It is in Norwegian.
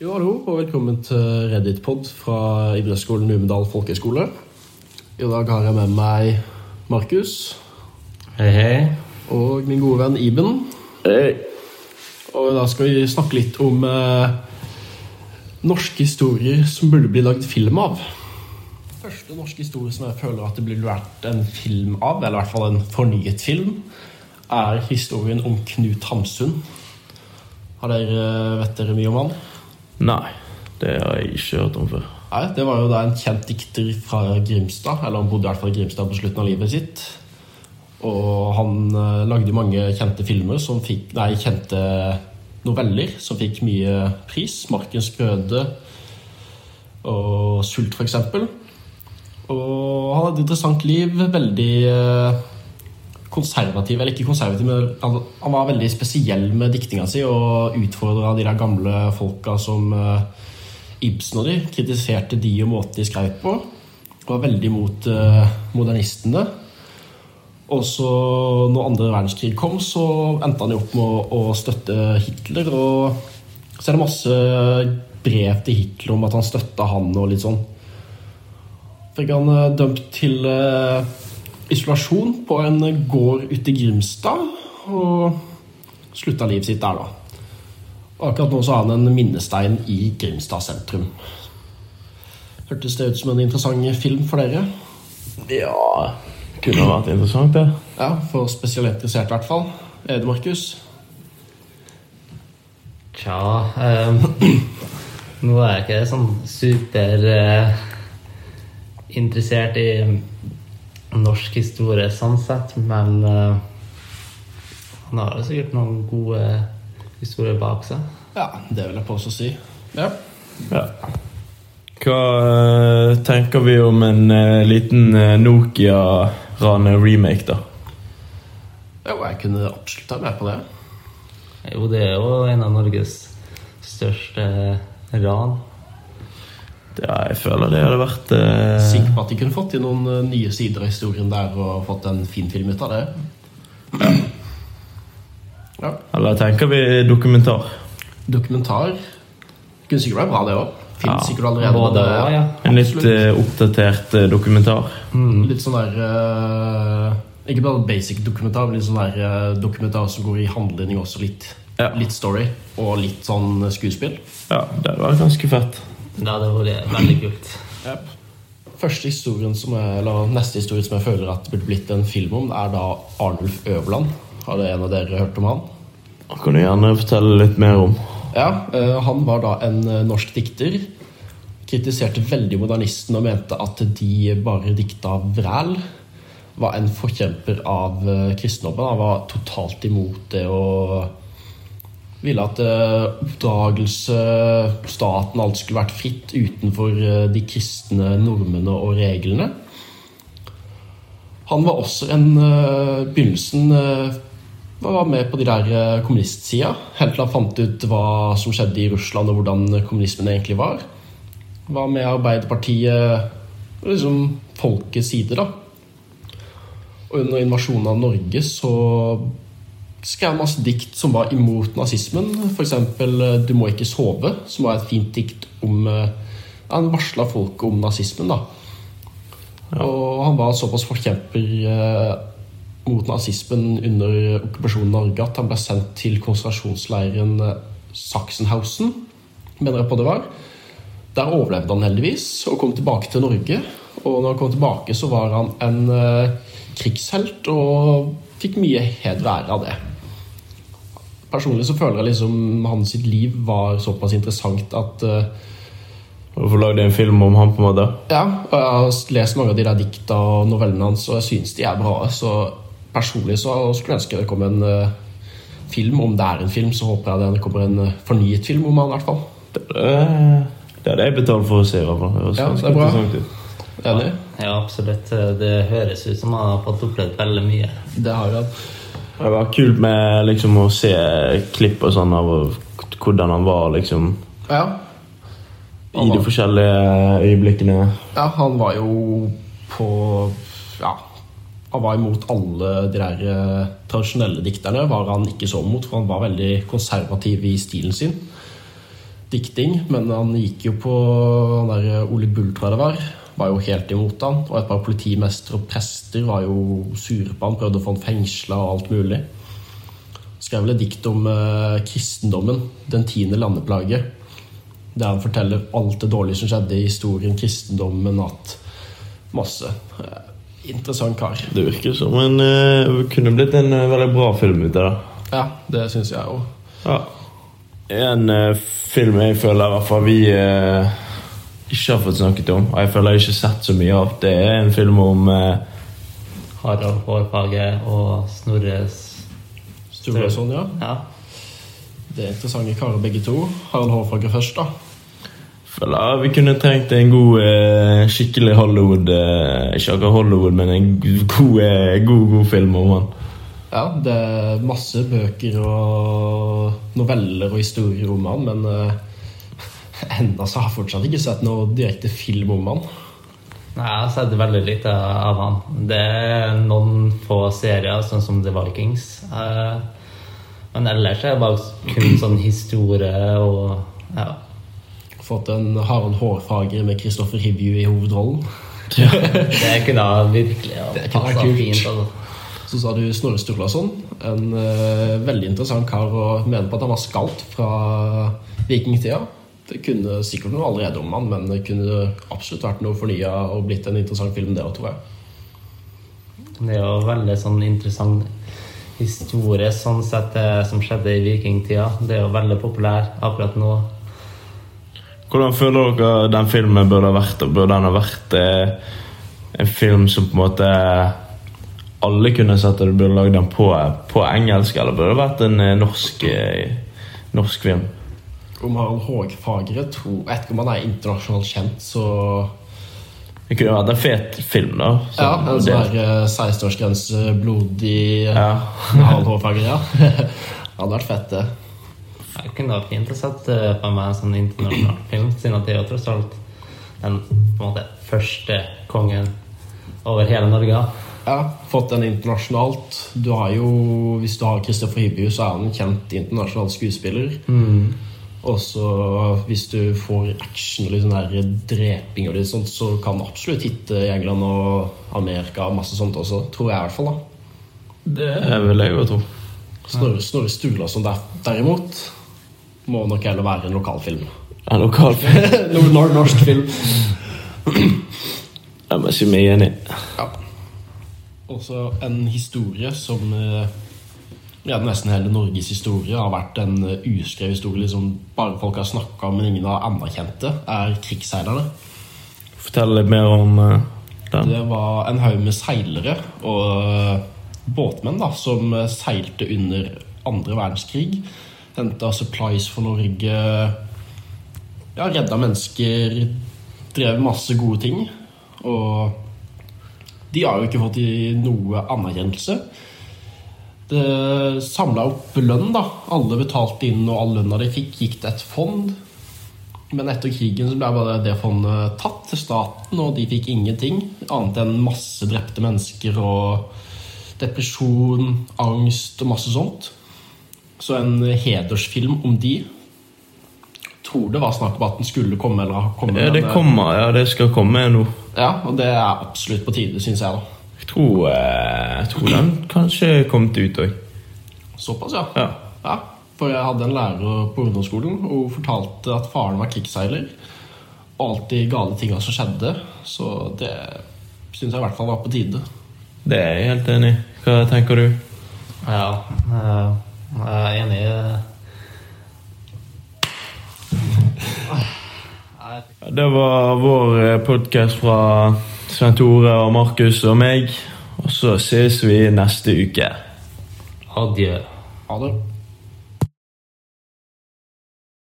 Jo, hallo, og velkommen til Reddit-pod fra idrettsskolen Numedal folkehøgskole. I dag har jeg med meg Markus Hei, hei. og min gode venn Iben. Hei. Og da skal vi snakke litt om eh, norske historier som burde bli lagd film av. Første norske historie som jeg føler at det burde vært en film av, eller i hvert fall en fornyet film, er historien om Knut Hamsun. Har dere, vet dere mye om han? Nei, det har jeg ikke hørt om før. Nei, Det var jo da en kjent dikter fra Grimstad, eller han bodde i hvert fall i Grimstad på slutten av livet sitt. Og han eh, lagde mange kjente filmer som fikk Nei, kjente noveller som fikk mye pris. 'Markens grøde' og 'Sult', eksempel. Og han hadde et interessant liv. Veldig eh, konservativ, eller ikke konservativ, men han, var veldig spesiell med diktinga si og utfordra de der gamle folka som eh, Ibsen og de. Kritiserte de og måten de skrev på. Var veldig imot eh, modernistene. Og så når andre verdenskrig kom, så endte han jo opp med å, støtte Hitler. Og så er det masse brev til Hitler om at han støtta han og litt sånn. Fikk han eh, dømt til isolasjon på en gård ute i Grimstad. Og slutta livet sitt der, da. Akkurat nå så har han en minnestein i Grimstad sentrum. Hørtes det ut som en interessant film for dere? Ja, kunne vært interessant, det. Ja, for spesielt interessert i hvert fall. Er det Markus? Tja um, Nå er jeg ikke sånn super uh, interessert i norsk historie sånn sett, men uh, han har jo sikkert noen gode historier bak seg. Ja, det vil jeg påstå å si. Ja. Ja. Hva uh, tenker vi om en uh, liten Nokia-rane-remake, da? Jo, jeg kunne absolutt være med på det. Jo, det er jo en av Norges største ran. Ja, jeg føler det hadde vært eh, Sikker på at de kunne fått inn noen eh, nye sider av historien der og fått en fin film ut av det. Ja. Eller tenker vi dokumentar? Dokumentar. Kunne sikkert være bra, det òg. Fins Ja, sikkert allerede. Både det- ja. En litt eh, oppdatert uh, dokumentar? Litt sånn der uh, Ikke bare basic dokumentar, men litt sånn der dokumentar som går i handling også. Litt, Ja. litt story og litt sånn skuespill. Ja, det hadde vært ganske fett. Ja, det hadde vært veldig kult. Første historien som jeg, eller Neste historie som jeg føler at det burde blitt en film om, er da Arnulf Øverland. Har det en av dere hørt om han? Det kan du gjerne fortelle litt mer om. Ja, eh, Han var da en eh, norsk dikter. Kritiserte veldig modernisten og mente at de bare dikta vræl. Var en forkjemper av eh, kristendommen. Han var totalt imot det og ville at eh, oppdragelse, staten, alt skulle vært fritt utenfor eh, de kristne normene og reglene. Han var også en uh, begynnelsen eh, var med på de der eh, kommunistsida. Helt til han fant ut hva som skjedde i Russland, og hvordan kommunismen egentlig var. Var med Arbeiderpartiet liksom folkets side, da. Og under invasjonen av Norge så skrev masse dikt som var imot nazismen. F.eks. 'Du må ikke sove', som var et fint dikt om eh, Han varsla folket om nazismen, da. Og han var såpass forkjemper eh, mot nazismen under okkupasjonen av Norge at han ble sendt til konsentrasjonsleiren eh, Sachsenhausen, mener jeg på det var. Der overlevde han heldigvis og kom tilbake til Norge. Og når han kom tilbake, så var han en eh, krigshelt og fikk mye heder og ære av det. Personlig så føler jeg liksom hans liv var såpass interessant at eh, Hvorfor lagde jeg en film om han, på en måte? Ja, og jeg har lest mange av de der dikta og novellene hans, og jeg syns de er bra. Så personlig så skulle jeg ønske det kom en uh, film. Om det er en film, så håper jeg det kommer en uh, fornyet film om han i hvert fall. Det, hadde jeg betalt for å se. i hvert fall. Ja, det er bra. Enig? Ja, absolutt. Det høres ut som han har fått opplevd veldig mye. Det har jeg. Det var kult med liksom å se klipp og sånn av hvordan han var liksom Ja. i de forskjellige øyeblikkene. ja, han var jo på Ja. Han var imot alle de der eh, tradisjonelle dikterne. var han ikke så mot, for han var veldig konservativ i stilen sin. dikting, men han gikk jo på han der Ole Bull, tror jeg det var. Var jo helt imot han. Og et par politimestre og prester var jo sure på han, prøvde å få han fengsla og alt mulig. Skrev vel et dikt om eh, kristendommen, den tiende landeplage. Der han forteller alt det dårlige som skjedde i historien, kristendommen, at masse. Eh, interessant kar. Det virker som en uh, kunne blitt en uh, veldig bra film ut av det. Ja, det syns jeg òg. Ja. En uh, film jeg føler i hvert fall vi eh, ikke har fått snakket om, og jeg føler jeg ikke har sett så mye av, det er en film om eh, Harald Hårfagre og Snorres sånn, ja. Ja. Det er interessante karer begge to. Harald Hårfagre først, da. føler vi kunne trengt en god, eh, skikkelig Hollywood eh, Ikke akkurat Hollywood, men en god, eh, god, god film om han. Ja, det er masse bøker og noveller og historier om han, men uh, enda så har jeg fortsatt ikke sett noe direkte film om han. Nei, Jeg har sett veldig lite av han. Det er noen få serier, sånn som The Vikings. Eh, Men ellers er det bare kun sånn historie og ja. Fått en Harald Hårfagre med Kristoffer Hivju i hovedrollen. Det kunne ha virkelig kunne vært fint. Altså. Så sa du Snorre Sturlason. En uh, veldig interessant kar og mener på at han var skalt fra vikingtida. Det kunne sikkert noe allerede om han, men det kunne absolutt vært noe fornya og blitt en interessant film, det òg, tror jeg. Det er jo veldig sånn interessant historie sånn sett det som skjedde i vikingtida. Det er jo veldig populær akkurat nå. Hvordan føler dere den filmen burde ha vært? og Burde den ha vært eh, en film som på en måte alle kunne sett, og du burde lagd den på, på engelsk, eller burde det vært en eh, norsk, eh, norsk film? Om Harald Hårfagre tror Jeg vet ikke om han er internasjonalt kjent, så Det kunne vært en fet film, da. Så- Ja, en sånn her eh, 16-årsgrense, blodig Ja. Harald Hårfagre, ja. Det hadde vært fett, det. Jeg kunne vært fint å sette på meg en sånn internasjonal film, siden at det er jo tross alt den på en måte første kongen over hele Norge. Ja, fått den internasjonalt. Du har jo, Hvis du har Kristoffer Hivju, så er han en kjent internasjonal skuespiller. Og så hvis du får action og litt sånn der dreping og litt sånt, så kan det absolutt hitte i England og Amerika og masse sånt også. Tror jeg i hvert fall, da. Det vil jeg jo tro. Snorre, Snorre Sturlason der, derimot må nok heller være en lokalfilm. En lokalfilm. Nor- nor- Norsk film. Jeg må si meg enig. Ja. Også en historie som eh, ja, nesten hele Norges historie har vært en eh, uskrevet historie. Liksom bare folk har snakka om, men ingen har anerkjent det, er krigsseilerne. Fortell litt mer om uh, den. Det var en haug med seilere og eh, båtmenn da, som eh, seilte under andre verdenskrig. Henta supplies for Norge. Ja, redda mennesker. Drev masse gode ting. Og de har jo ikke fått i noe anerkjennelse. Det samla opp lønn, da. Alle betalte inn, og all lønna de fikk, gikk til et fond. Men etter krigen så ble bare det fondet tatt til staten, og de fikk ingenting. Annet enn masse drepte mennesker og depresjon, angst og masse sånt. Så en hedersfilm om de Tror det var snakk om at den skulle komme. eller komme. Ja, det eh, kommer, ja, det skal komme nå. Ja, og det er absolutt på tide, syns jeg. da. Tror, eh, jeg tror den kanskje kom ut òg. Såpass, ja. Ja. ja. For jeg hadde en lærer på ungdomsskolen og hun fortalte at faren var krigsseiler. Og alt de gale tinga som skjedde. Så det syns jeg i hvert fall var på tide. Det er jeg helt enig i. Hva tenker du? Ja, eh, jeg er enig i det. Det var vår podkast fra Svein Tore og Markus og meg. Og så ses vi neste uke. Adjø. Ha det.